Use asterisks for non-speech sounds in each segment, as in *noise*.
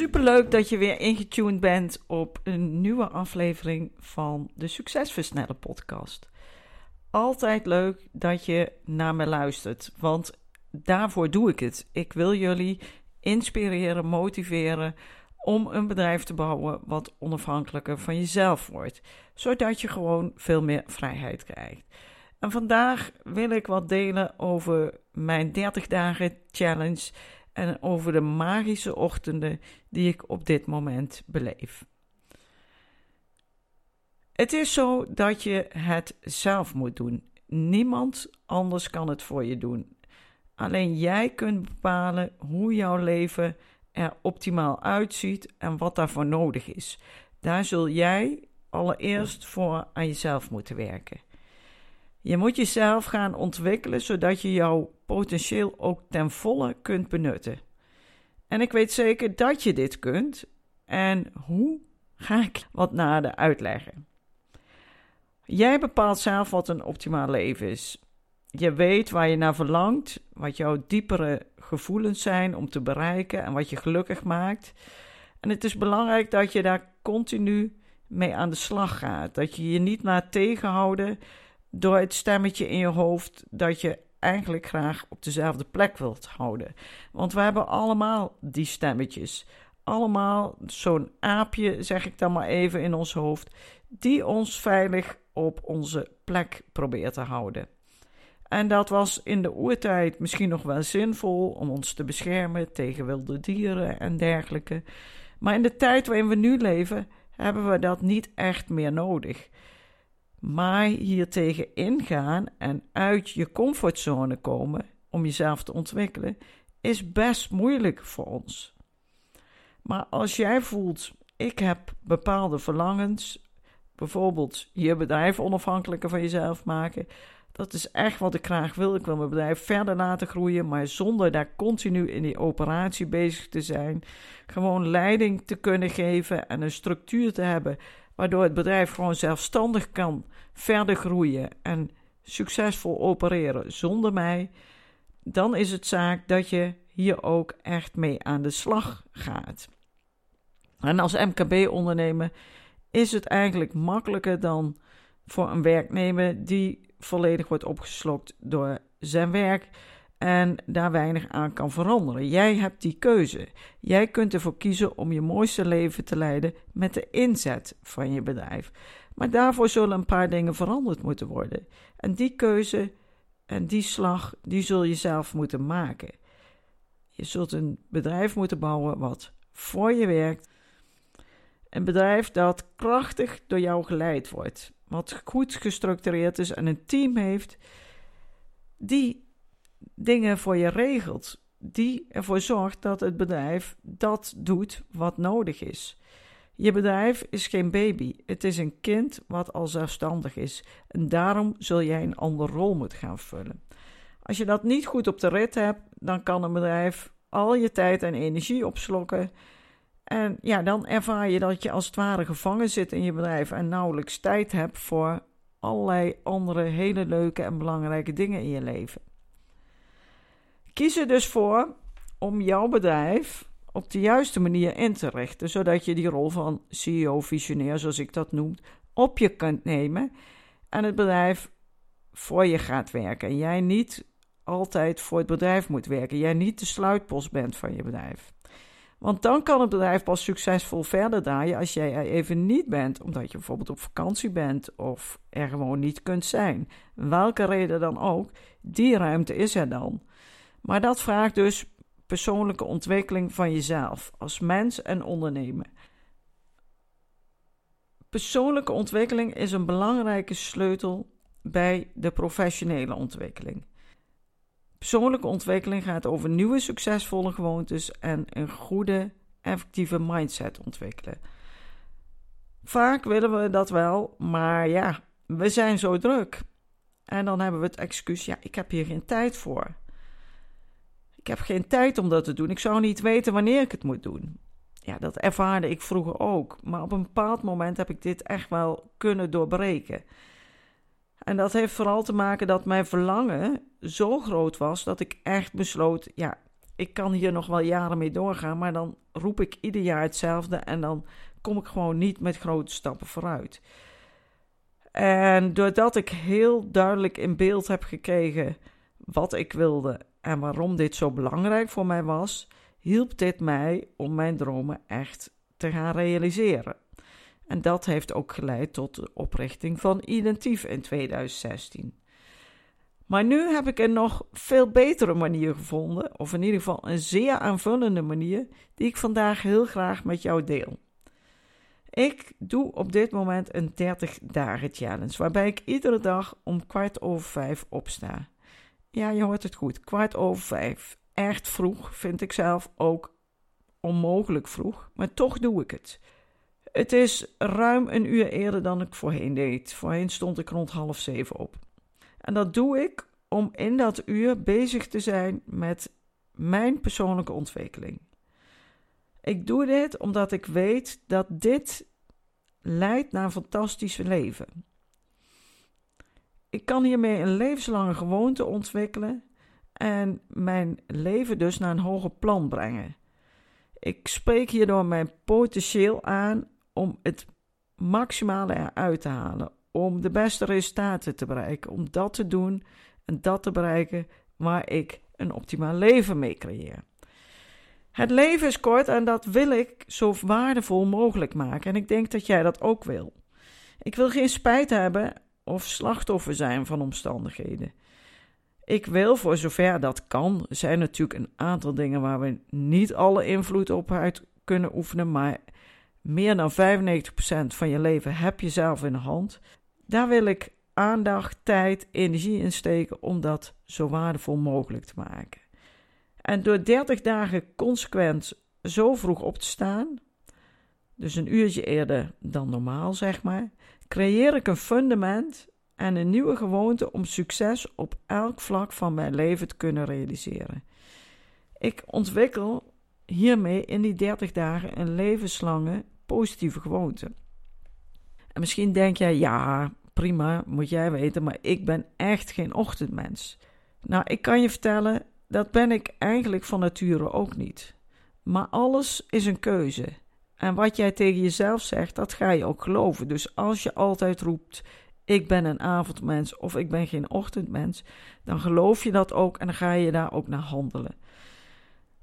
Superleuk dat je weer ingetuned bent op een nieuwe aflevering van de Succesversnellen podcast. Altijd leuk dat je naar me luistert, want daarvoor doe ik het. Ik wil jullie inspireren, motiveren om een bedrijf te bouwen wat onafhankelijker van jezelf wordt, zodat je gewoon veel meer vrijheid krijgt. En vandaag wil ik wat delen over mijn 30 dagen challenge en over de magische ochtenden die ik op dit moment beleef. Het is zo dat je het zelf moet doen. Niemand anders kan het voor je doen. Alleen jij kunt bepalen hoe jouw leven er optimaal uitziet en wat daarvoor nodig is. Daar zul jij allereerst voor aan jezelf moeten werken. Je moet jezelf gaan ontwikkelen zodat je jouw potentieel ook ten volle kunt benutten. En ik weet zeker dat je dit kunt. En hoe ga ik wat nader uitleggen. Jij bepaalt zelf wat een optimaal leven is. Je weet waar je naar verlangt, wat jouw diepere gevoelens zijn om te bereiken en wat je gelukkig maakt. En het is belangrijk dat je daar continu mee aan de slag gaat. Dat je je niet laat tegenhouden door het stemmetje in je hoofd dat je eigenlijk graag op dezelfde plek wilt houden. Want we hebben allemaal die stemmetjes. Allemaal zo'n aapje, zeg ik dan maar even, in ons hoofd, die ons veilig op onze plek probeert te houden. En dat was in de oertijd misschien nog wel zinvol om ons te beschermen tegen wilde dieren en dergelijke. Maar in de tijd waarin we nu leven, hebben we dat niet echt meer nodig. Maar hiertegen ingaan en uit je comfortzone komen om jezelf te ontwikkelen, is best moeilijk voor ons. Maar als jij voelt, ik heb bepaalde verlangens, bijvoorbeeld je bedrijf onafhankelijker van jezelf maken, dat is echt wat ik graag wil. Ik wil mijn bedrijf verder laten groeien, maar zonder daar continu in die operatie bezig te zijn. Gewoon leiding te kunnen geven en een structuur te hebben waardoor het bedrijf gewoon zelfstandig kan verder groeien en succesvol opereren zonder mij, dan is het zaak dat je hier ook echt mee aan de slag gaat. En als MKB-ondernemer is het eigenlijk makkelijker dan voor een werknemer die volledig wordt opgeslokt door zijn werk en daar weinig aan kan veranderen. Jij hebt die keuze. Jij kunt ervoor kiezen om je mooiste leven te leiden met de inzet van je bedrijf. Maar daarvoor zullen een paar dingen veranderd moeten worden. En die keuze en die slag, die zul je zelf moeten maken. Je zult een bedrijf moeten bouwen wat voor je werkt. Een bedrijf dat krachtig door jou geleid wordt. Wat goed gestructureerd is en een team heeft die dingen voor je regelt. Die ervoor zorgt dat het bedrijf dat doet wat nodig is. Je bedrijf is geen baby, het is een kind wat al zelfstandig is. En daarom zul jij een andere rol moeten gaan vullen. Als je dat niet goed op de rit hebt, dan kan een bedrijf al je tijd en energie opslokken. En ja, dan ervaar je dat je als het ware gevangen zit in je bedrijf en nauwelijks tijd hebt voor allerlei andere hele leuke en belangrijke dingen in je leven. Kies er dus voor om jouw bedrijf op de juiste manier in te richten, zodat je die rol van CEO-visionair, zoals ik dat noem, op je kunt nemen en het bedrijf voor je gaat werken. En jij niet altijd voor het bedrijf moet werken, jij niet de sluitpost bent van je bedrijf. Want dan kan het bedrijf pas succesvol verder draaien als jij er even niet bent, omdat je bijvoorbeeld op vakantie bent of er gewoon niet kunt zijn. Welke reden dan ook, die ruimte is er dan. Maar dat vraagt dus persoonlijke ontwikkeling van jezelf als mens en ondernemer. Persoonlijke ontwikkeling is een belangrijke sleutel bij de professionele ontwikkeling. Persoonlijke ontwikkeling gaat over nieuwe succesvolle gewoontes en een goede, effectieve mindset ontwikkelen. Vaak willen we dat wel, maar ja, we zijn zo druk. En dan hebben we het excuus: ja, ik heb hier geen tijd voor. Ik heb geen tijd om dat te doen. Ik zou niet weten wanneer ik het moet doen. Ja, dat ervaarde ik vroeger ook. Maar op een bepaald moment heb ik dit echt wel kunnen doorbreken. En dat heeft vooral te maken dat mijn verlangen zo groot was dat ik echt besloot: ja, ik kan hier nog wel jaren mee doorgaan, maar dan roep ik ieder jaar hetzelfde en dan kom ik gewoon niet met grote stappen vooruit. En doordat ik heel duidelijk in beeld heb gekregen wat ik wilde en waarom dit zo belangrijk voor mij was, hielp dit mij om mijn dromen echt te gaan realiseren. En dat heeft ook geleid tot de oprichting van Identief in 2016. Maar nu heb ik een nog veel betere manier gevonden, of in ieder geval een zeer aanvullende manier, die ik vandaag heel graag met jou deel. Ik doe op dit moment een 30 dagen challenge, waarbij ik iedere dag om kwart over vijf opsta. Ja, je hoort het goed, kwart over vijf. Echt vroeg, vind ik zelf ook onmogelijk vroeg, maar toch doe ik het. Het is ruim een uur eerder dan ik voorheen deed. Voorheen stond ik rond half zeven op. En dat doe ik om in dat uur bezig te zijn met mijn persoonlijke ontwikkeling. Ik doe dit omdat ik weet dat dit leidt naar een fantastisch leven. Ik kan hiermee een levenslange gewoonte ontwikkelen en mijn leven dus naar een hoger plan brengen. Ik spreek hierdoor mijn potentieel aan om het maximale eruit te halen, om de beste resultaten te bereiken, om dat te doen en dat te bereiken waar ik een optimaal leven mee creëer. Het leven is kort en dat wil ik zo waardevol mogelijk maken. En ik denk dat jij dat ook wil. Ik wil geen spijt hebben of slachtoffer zijn van omstandigheden. Ik wil, voor zover dat kan, zijn natuurlijk een aantal dingen waar we niet alle invloed op uit kunnen oefenen, maar meer dan 95% van je leven heb je zelf in de hand. Daar wil ik aandacht, tijd, energie in steken om dat zo waardevol mogelijk te maken. En door 30 dagen consequent zo vroeg op te staan, dus een uurtje eerder dan normaal zeg maar, creëer ik een fundament en een nieuwe gewoonte om succes op elk vlak van mijn leven te kunnen realiseren. Ik ontwikkel hiermee in die 30 dagen een levenslange positieve gewoonte. En misschien denk jij, ja, prima, moet jij weten, maar ik ben echt geen ochtendmens. Nou, ik kan je vertellen, dat ben ik eigenlijk van nature ook niet. Maar alles is een keuze. En wat jij tegen jezelf zegt, dat ga je ook geloven. Dus als je altijd roept: ik ben een avondmens of ik ben geen ochtendmens, dan geloof je dat ook en dan ga je daar ook naar handelen.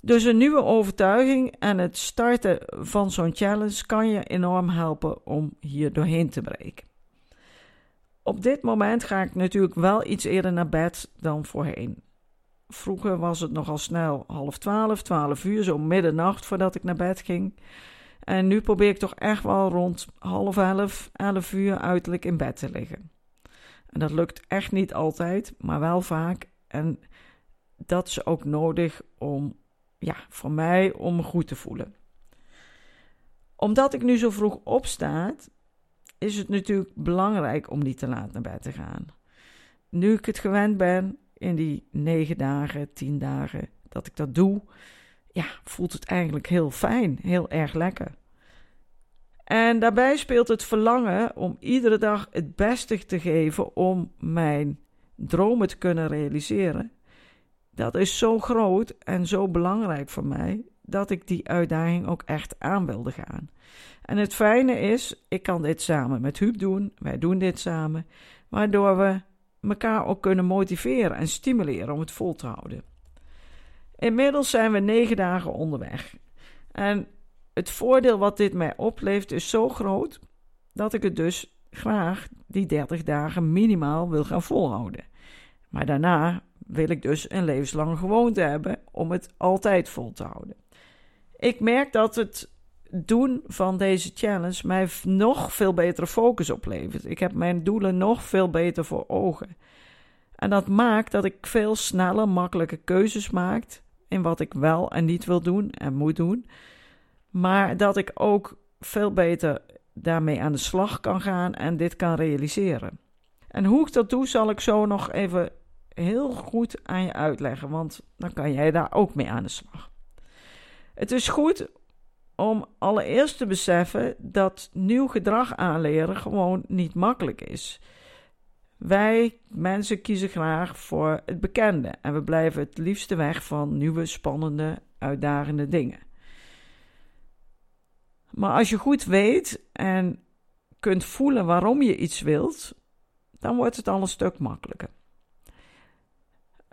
Dus een nieuwe overtuiging en het starten van zo'n challenge kan je enorm helpen om hier doorheen te breken. Op dit moment ga ik natuurlijk wel iets eerder naar bed dan voorheen. Vroeger was het nogal snel half twaalf, twaalf uur, zo middernacht voordat ik naar bed ging. En nu probeer ik toch echt wel rond half elf, elf uur uiterlijk in bed te liggen. En dat lukt echt niet altijd, maar wel vaak. En dat is ook nodig om, ja, voor mij om me goed te voelen. Omdat ik nu zo vroeg opsta, is het natuurlijk belangrijk om niet te laat naar bed te gaan. Nu ik het gewend ben, in die negen dagen, tien dagen dat ik dat doe, ja, voelt het eigenlijk heel fijn, heel erg lekker. En daarbij speelt het verlangen om iedere dag het beste te geven om mijn dromen te kunnen realiseren. Dat is zo groot en zo belangrijk voor mij dat ik die uitdaging ook echt aan wilde gaan. En het fijne is, ik kan dit samen met Huub doen, wij doen dit samen, waardoor we elkaar ook kunnen motiveren en stimuleren om het vol te houden. Inmiddels zijn we negen dagen onderweg. En het voordeel wat dit mij oplevert is zo groot dat ik het dus graag die 30 dagen minimaal wil gaan volhouden. Maar daarna wil ik dus een levenslange gewoonte hebben om het altijd vol te houden. Ik merk dat het doen van deze challenge mij nog veel betere focus oplevert. Ik heb mijn doelen nog veel beter voor ogen. En dat maakt dat ik veel sneller makkelijke keuzes maak in wat ik wel en niet wil doen en moet doen. Maar dat ik ook veel beter daarmee aan de slag kan gaan en dit kan realiseren. En hoe ik dat doe, zal ik zo nog even heel goed aan je uitleggen, want dan kan jij daar ook mee aan de slag. Het is goed om allereerst te beseffen dat nieuw gedrag aanleren gewoon niet makkelijk is. Wij mensen kiezen graag voor het bekende en we blijven het liefste weg van nieuwe, spannende, uitdagende dingen. Maar als je goed weet en kunt voelen waarom je iets wilt, dan wordt het al een stuk makkelijker.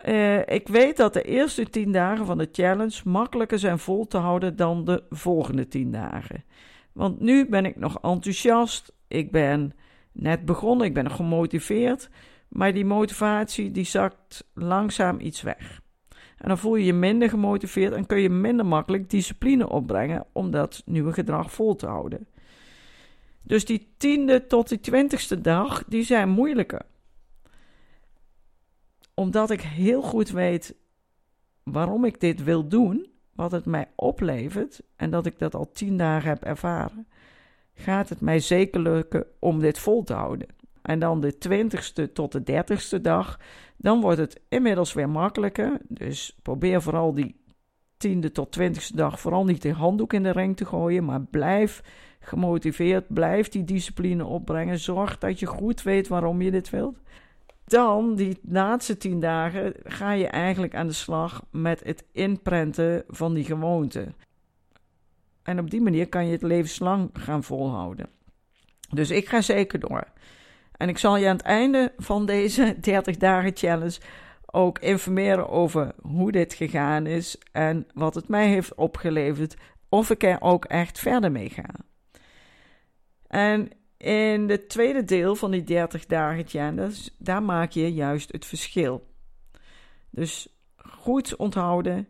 Uh, ik weet dat de eerste tien dagen van de challenge makkelijker zijn vol te houden dan de volgende tien dagen. Want nu ben ik nog enthousiast, ik ben net begonnen, ik ben gemotiveerd, maar die motivatie die zakt langzaam iets weg. En dan voel je je minder gemotiveerd en kun je minder makkelijk discipline opbrengen om dat nieuwe gedrag vol te houden. Dus die tiende tot die twintigste dag, die zijn moeilijker. Omdat ik heel goed weet waarom ik dit wil doen, wat het mij oplevert en dat ik dat al tien dagen heb ervaren, gaat het mij zeker lukken om dit vol te houden. En dan de twintigste tot de dertigste dag, dan wordt het inmiddels weer makkelijker. Dus probeer vooral die tiende tot twintigste dag vooral niet de handdoek in de ring te gooien, maar blijf gemotiveerd, blijf die discipline opbrengen. Zorg dat je goed weet waarom je dit wilt. Dan, die laatste tien dagen, ga je eigenlijk aan de slag met het inprenten van die gewoonte. En op die manier kan je het levenslang gaan volhouden. Dus ik ga zeker door. En ik zal je aan het einde van deze *laughs* 30 dagen challenge ook informeren over hoe dit gegaan is en wat het mij heeft opgeleverd, of ik er ook echt verder mee ga. En in het tweede deel van die 30 dagen challenge, daar maak je juist het verschil. Dus goed onthouden.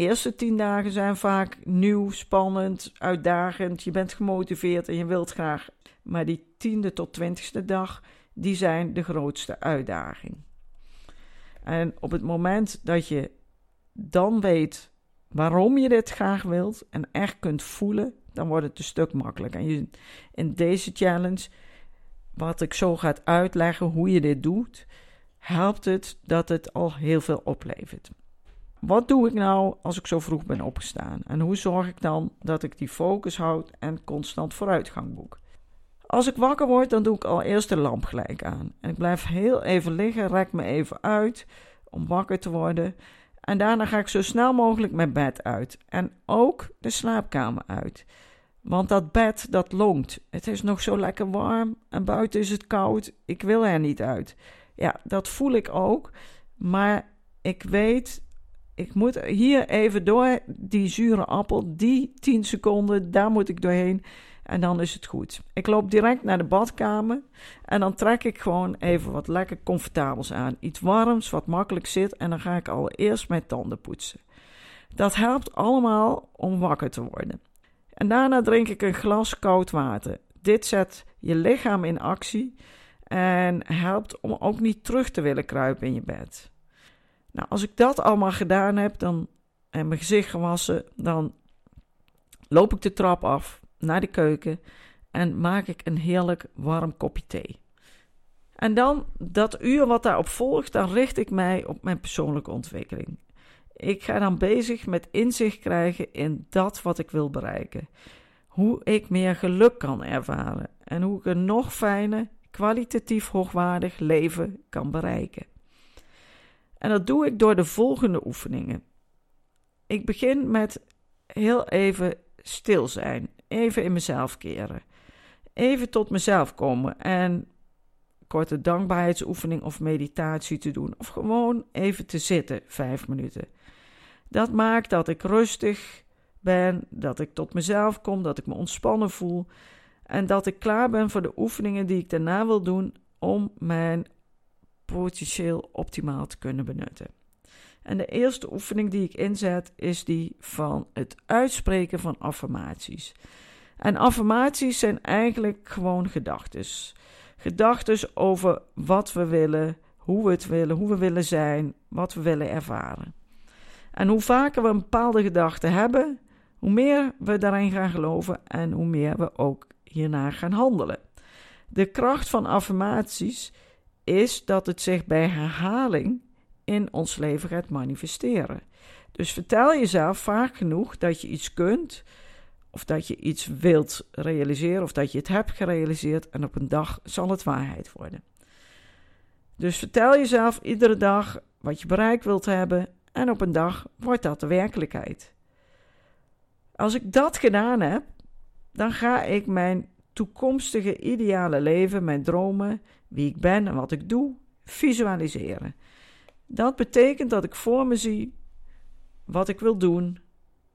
Eerste 10 dagen zijn vaak nieuw, spannend, uitdagend. Je bent gemotiveerd en je wilt graag. Maar die tiende tot twintigste dag, die zijn de grootste uitdaging. En op het moment dat je dan weet waarom je dit graag wilt en echt kunt voelen, dan wordt het een stuk makkelijker. En in deze challenge, wat ik zo ga uitleggen hoe je dit doet, helpt het dat het al heel veel oplevert. Wat doe ik nou als ik zo vroeg ben opgestaan? En hoe zorg ik dan dat ik die focus houd en constant vooruitgang boek? Als ik wakker word, dan doe ik al eerst de lamp gelijk aan. En ik blijf heel even liggen, rek me even uit om wakker te worden. En daarna ga ik zo snel mogelijk mijn bed uit. En ook de slaapkamer uit. Want dat bed, dat longt. Het is nog zo lekker warm en buiten is het koud. Ik wil er niet uit. Ja, dat voel ik ook. Maar ik weet, ik moet hier even door die zure appel. Die 10 seconden, daar moet ik doorheen. En dan is het goed. Ik loop direct naar de badkamer. En dan trek ik gewoon even wat lekker comfortabels aan. Iets warms, wat makkelijk zit. En dan ga ik allereerst mijn tanden poetsen. Dat helpt allemaal om wakker te worden. En daarna drink ik een glas koud water. Dit zet je lichaam in actie en helpt om ook niet terug te willen kruipen in je bed. Nou, als ik dat allemaal gedaan heb dan, en mijn gezicht gewassen, dan loop ik de trap af naar de keuken en maak ik een heerlijk warm kopje thee. En dan dat uur wat daarop volgt, dan richt ik mij op mijn persoonlijke ontwikkeling. Ik ga dan bezig met inzicht krijgen in dat wat ik wil bereiken. Hoe ik meer geluk kan ervaren en hoe ik een nog fijner, kwalitatief hoogwaardig leven kan bereiken. En dat doe ik door de volgende oefeningen. Ik begin met heel even stil zijn, even in mezelf keren, even tot mezelf komen en korte dankbaarheidsoefening of meditatie te doen, of gewoon even te zitten, vijf minuten. Dat maakt dat ik rustig ben, dat ik tot mezelf kom, dat ik me ontspannen voel en dat ik klaar ben voor de oefeningen die ik daarna wil doen om mijn potentieel optimaal te kunnen benutten. En de eerste oefening die ik inzet is die van het uitspreken van affirmaties. En affirmaties zijn eigenlijk gewoon gedachten. Gedachten over wat we willen, hoe we het willen, hoe we willen zijn, wat we willen ervaren. En hoe vaker we een bepaalde gedachte hebben, hoe meer we daarin gaan geloven en hoe meer we ook hiernaar gaan handelen. De kracht van affirmaties is dat het zich bij herhaling in ons leven gaat manifesteren. Dus vertel jezelf vaak genoeg dat je iets kunt, of dat je iets wilt realiseren, of dat je het hebt gerealiseerd, en op een dag zal het waarheid worden. Dus vertel jezelf iedere dag wat je bereikt wilt hebben, en op een dag wordt dat de werkelijkheid. Als ik dat gedaan heb, dan ga ik mijn toekomstige ideale leven, mijn dromen, wie ik ben en wat ik doe, visualiseren. Dat betekent dat ik voor me zie wat ik wil doen,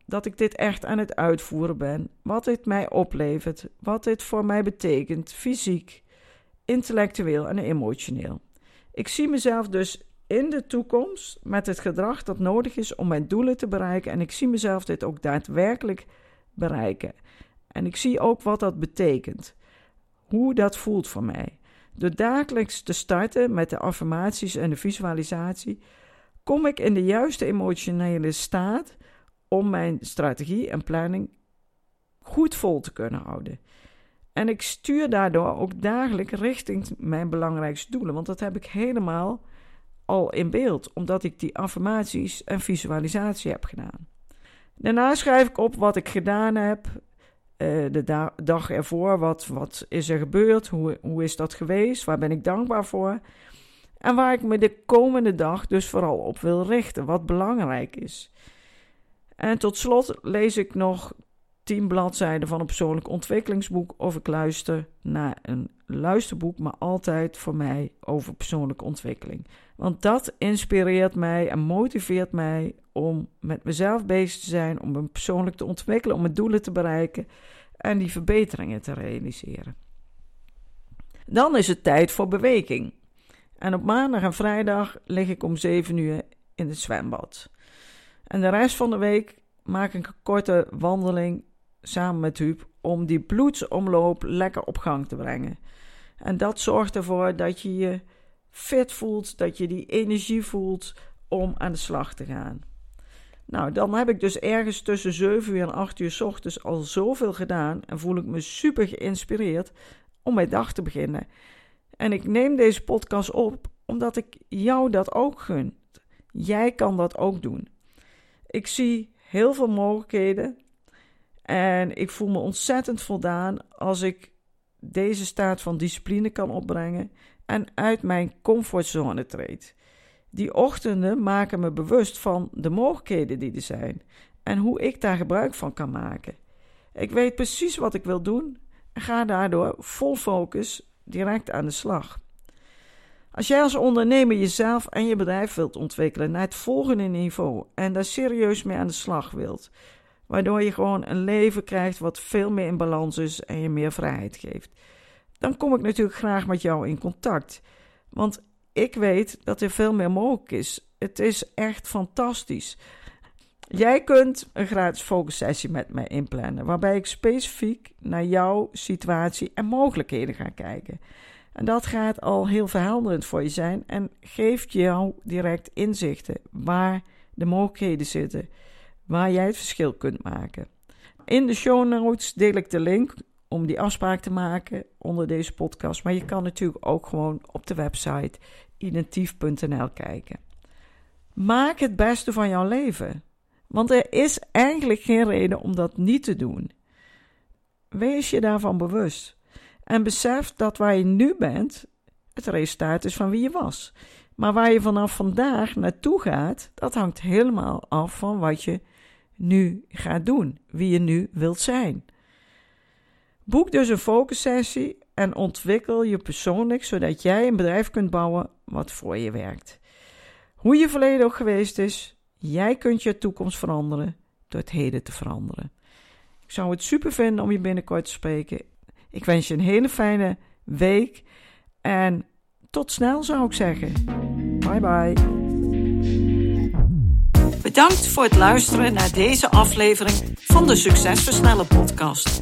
dat ik dit echt aan het uitvoeren ben, wat dit mij oplevert, wat dit voor mij betekent, fysiek, intellectueel en emotioneel. Ik zie mezelf dus in de toekomst met het gedrag dat nodig is om mijn doelen te bereiken en ik zie mezelf dit ook daadwerkelijk bereiken. En ik zie ook wat dat betekent, hoe dat voelt voor mij. Door dagelijks te starten met de affirmaties en de visualisatie, kom ik in de juiste emotionele staat om mijn strategie en planning goed vol te kunnen houden. En ik stuur daardoor ook dagelijks richting mijn belangrijkste doelen, want dat heb ik helemaal al in beeld, omdat ik die affirmaties en visualisatie heb gedaan. Daarna schrijf ik op wat ik gedaan heb, uh, de dag ervoor, wat, wat is er gebeurd, hoe, hoe is dat geweest, waar ben ik dankbaar voor. En waar ik me de komende dag dus vooral op wil richten, wat belangrijk is. En tot slot lees ik nog tien bladzijden van een persoonlijk ontwikkelingsboek of ik luister naar een luisterboek, maar altijd voor mij over persoonlijke ontwikkeling. Want dat inspireert mij en motiveert mij om met mezelf bezig te zijn, om me persoonlijk te ontwikkelen, om mijn doelen te bereiken en die verbeteringen te realiseren. Dan is het tijd voor beweging. En op maandag en vrijdag lig ik om 7 uur in het zwembad. En de rest van de week maak ik een korte wandeling samen met Huub om die bloedsomloop lekker op gang te brengen. En dat zorgt ervoor dat je je fit voelt, dat je die energie voelt om aan de slag te gaan. Nou, dan heb ik dus ergens tussen 7 uur en 8 uur s ochtends al zoveel gedaan en voel ik me super geïnspireerd om mijn dag te beginnen. En ik neem deze podcast op omdat ik jou dat ook gun. Jij kan dat ook doen. Ik zie heel veel mogelijkheden en ik voel me ontzettend voldaan als ik deze staat van discipline kan opbrengen en uit mijn comfortzone treed. Die ochtenden maken me bewust van de mogelijkheden die er zijn en hoe ik daar gebruik van kan maken. Ik weet precies wat ik wil doen en ga daardoor vol focus direct aan de slag. Als jij als ondernemer jezelf en je bedrijf wilt ontwikkelen naar het volgende niveau en daar serieus mee aan de slag wilt, waardoor je gewoon een leven krijgt wat veel meer in balans is en je meer vrijheid geeft, dan kom ik natuurlijk graag met jou in contact. Want ik weet dat er veel meer mogelijk is. Het is echt fantastisch. Jij kunt een gratis focussessie met mij inplannen, waarbij ik specifiek naar jouw situatie en mogelijkheden ga kijken. En dat gaat al heel verhelderend voor je zijn en geeft jou direct inzichten waar de mogelijkheden zitten, waar jij het verschil kunt maken. In de show notes deel ik de link om die afspraak te maken onder deze podcast. Maar je kan natuurlijk ook gewoon op de website identief.nl kijken. Maak het beste van jouw leven. Want er is eigenlijk geen reden om dat niet te doen. Wees je daarvan bewust. En besef dat waar je nu bent, het resultaat is van wie je was. Maar waar je vanaf vandaag naartoe gaat, dat hangt helemaal af van wat je nu gaat doen, wie je nu wilt zijn. Boek dus een focussessie en ontwikkel je persoonlijk zodat jij een bedrijf kunt bouwen wat voor je werkt. Hoe je verleden ook geweest is, jij kunt je toekomst veranderen door het heden te veranderen. Ik zou het super vinden om je binnenkort te spreken. Ik wens je een hele fijne week en tot snel zou ik zeggen. Bye bye. Bedankt voor het luisteren naar deze aflevering van de Succesversnellen podcast.